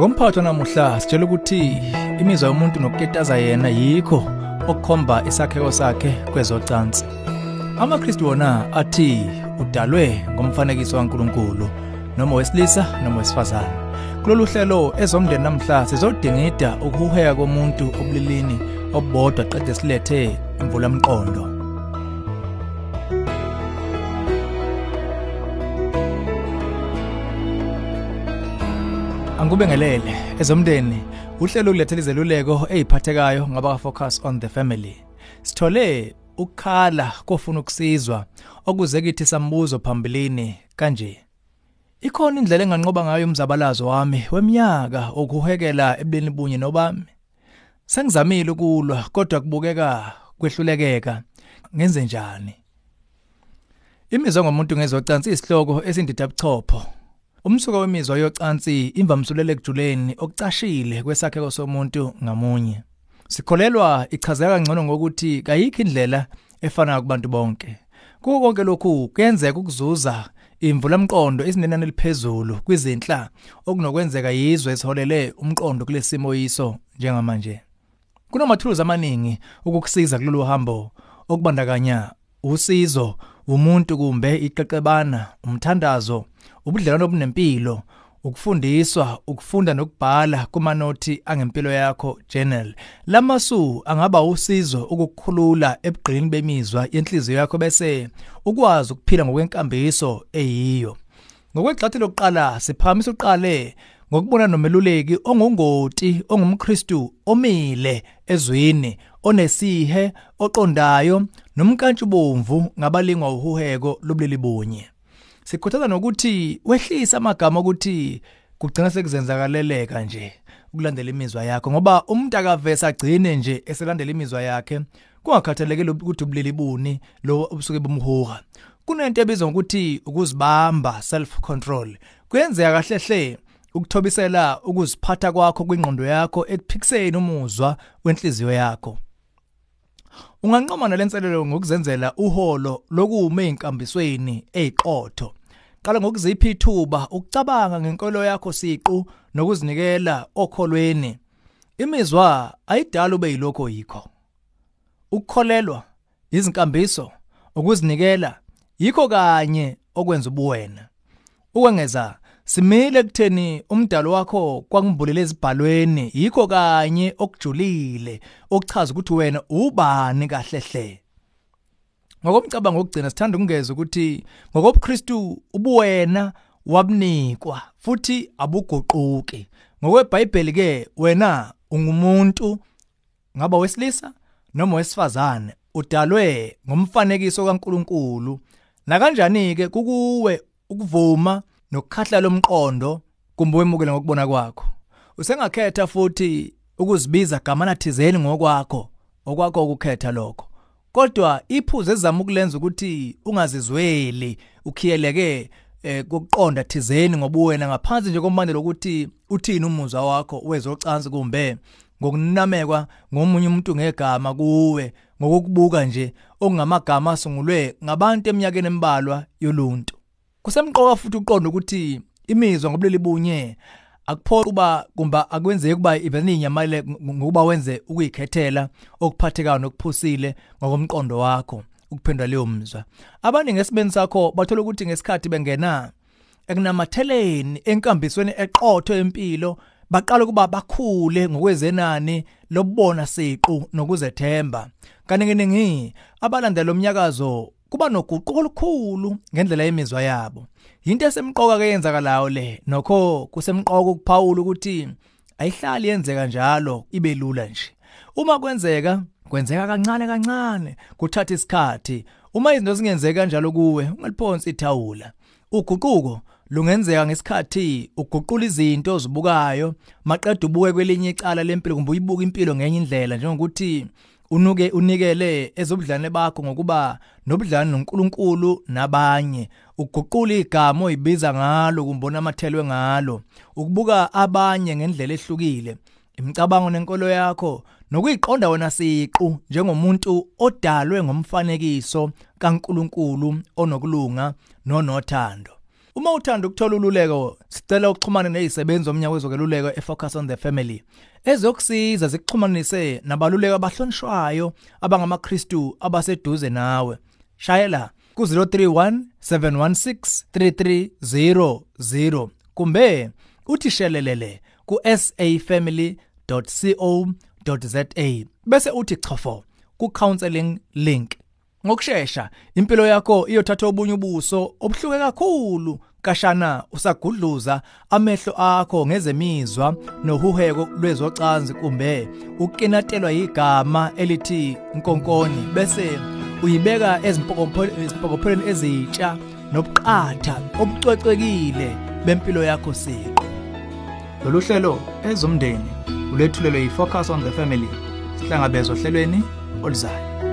Ngomphatho namuhla sitshela ukuthi imizwa yomuntu nokuketaza yena yikho okukhomba isakheko sakhe kwezocansi. AmaKristu wona athi udalwe ngomfanekiso kaNkuluNkulu noma wesilisa noma wesifazane. Kulolu hlelo ezomndeni namhla sizodingida ukuhuheka komuntu obulilini obodwa qede silethe imvula mqondo. Angikubengelele ezomndeni uhlelo kulethela izeluleko eziphathekayo ngaba focus on the family. Sithole ukukhala kofuna ukusizwa okuze kithi sambuzo phambilini kanje. Ikhona indlela enganqoba ngayo umzabalazo wami weminyaka ukuhekela ebuleni bunye nobami. Sengizamile ukulwa kodwa kubukeka kwehlulekeka ngenze njani? Imizwa ngomuntu ngezocansi isihloko esindida buchopho Umsuka wemizwa yocansi imvamsulele ekujuleni okucashile kwesakheko somuntu ngamunye. Sikholelwa ichazeka kangcono ngokuthi kayikho indlela efanayo kubantu bonke. Kuko konke lokhu kuyenzeka ukuzuza imvula mqondo isinenani eliphezulu kwizinhla okunokwenzeka yizwe esiholele umqondo kulesimo yiso njengamanje. Kunamathuluzi amaningi ukukusiza kulolu hambo okubandakanya usizo umuntu kumbe iqeqebana umthandazo ubudlelwano obunempilo ukufundiswa ukufunda nokubhala kumanothi angempilo yakho journal lamasu angaba usizo ukukukhulula ebugqilini bemizwa yenhliziyo yakho bese ukwazi ukuphila ngokwenkambiso eyiyo. Ngokwegxathi lokuqala siphamisa uqale ngokubona nomeluleki ongungoti ongumKristu omile ezwini onesihe oqondayo nomkantshubomvu ngabalingwa uhuheko lobulili bunye sikhuthaza nokuthi wehlisa amagama ukuthi kugcina sekuzenzakaleleka nje ukulandela imizwa yakho ngoba umuntu akavesa agcine nje eselandela imizwa yakhe kungakhathalekile ukuthi ubulili buni lo obusuke bumhuha kunento ebizwa ngokuthi ukuzibamba self control kuyenzeka kahle hle ukuthobisela ukuziphatha kwakho kwingqondo yakho ekuphikiseni umuzwa wenhliziyo yakho. Unganqoma nalenselelo ngokuzenzela uholo lokume einkambisweni eziqotho. Qala ngokuzipha ithuba ukucabanga ngenkolo yakho siqu nokuzinikela okholweni. Imizwa ayidala ube yilokho yikho. Ukukholelwa, izinkambiso, ukuzinikela yikho kanye okwenza ubuwena. Ukwengeza simile ekutheni umdalo wakho kwangibulele ezibhalweni. Yikho kanye okujulile okuchaza ukuthi wena ubani kahle hle ngokomcabango okugcina sithanda ukungeza ukuthi ngokobuKristu ubuwena wabunikwa futhi abuguquki. ngokweBhayibheli ke wena ungumuntu ngaba wesilisa noma wesifazane udalwe ngomfanekiso kaNkuluNkulu. Na kanjani ke kukuwe ukuvuma nokukhahla lomqondo kumbe wemukele ngokubona kwakho. Usengakhetha futhi ukuzibiza gamana thizeni ngokwakho okwakho ukukhetha lokho. Kodwa iphuzu ezama ukulenza ukuthi ungazizweli ukhiyeleke eh kokuqonda thizeni ngobuwena ngaphansi nje kombandela ukuthi uthini umuzwa wakho wezocansi kumbe ngokunamekwa ngomunye umuntu ngegama kuwe ngokukubuka nje okungamagama asungulwe ngabantu eminyakeni embalwa yoluntu. Kusemqoka futhi uqonda ukuthi imizwa ngobulili bunye akuphoqa kuba kumba akwenzeki kuba iveni inyamale ngokuba wenze ukuyikhethela okuphathekayo nokuphusile ngokomqondo wakho ukuphendula leyo mzwa abaningi esibeni sakho bathola ukuthi ngesikhathi bengena ekunamatheleni enkambisweni eqotho empilo baqala kuba bakhule ngokwezenani lobona siqu nokuzethemba. Kaningi abalandela umnyakazo kuba noguquko olukhulu ngendlela yemizwa yabo. Into esemqoka ke yenzakalayo le. Nokho kusemqoka ukuphawula ukuthi ayihlali yenzeka njalo ibe lula nje. Uma kwenzeka kwenzeka kancane kancane kuthatha isikhathi. Uma izinto zingenzeki kanjalo kuwe ungaliphonsi ithawula. Uguquko lungenzeka ngesikhathi uguqula izinto ozibukayo maqeda ubuke kwelinye icala lempilo kumbe uyibuka impilo ngenye indlela njengokuthi unuke unikele ezobudlane bakho ngokuba nobudlane noNkulunkulu nabanye. Uguqula igama oyibiza ngalo kumbona amathelwe ngalo ukubuka abanye ngendlela ehlukile imicabango nenkolo yakho nokuyiqonda wena siqu njengomuntu odalwe ngomfanekiso kaNkulunkulu onokulunga nonothando. Uma uthanda ukuthola ululeko, sicela uxhumane nezisebenzi zomnyango wezokeluleko eFocus on the Family. Ezokusiza zikuxhumanise nabaluleko abahlonishwayo abangamaKristu abaseduze nawe. Shayela ku 031 716 3300 kumbe uthi shelelele ku safamily.co.za bese uthi chofo ku counseling link ngokusheshsha impilo yakho iyothatha obunye ubuso obuhluke kakhulu kashana usagudluza amehlo akho ngezemizwa nohuheko lwezocansi kumbe ukinatelwa igama elithi inkonkoni bese uyibeka ezimpokopheleni ezitsha nobuqatha obucwecekile bempilo yakho siqo lolu hlelo ezomndeni ulethulelwe yi-focus on the family sihlangabezwa ohlelweni oluzayo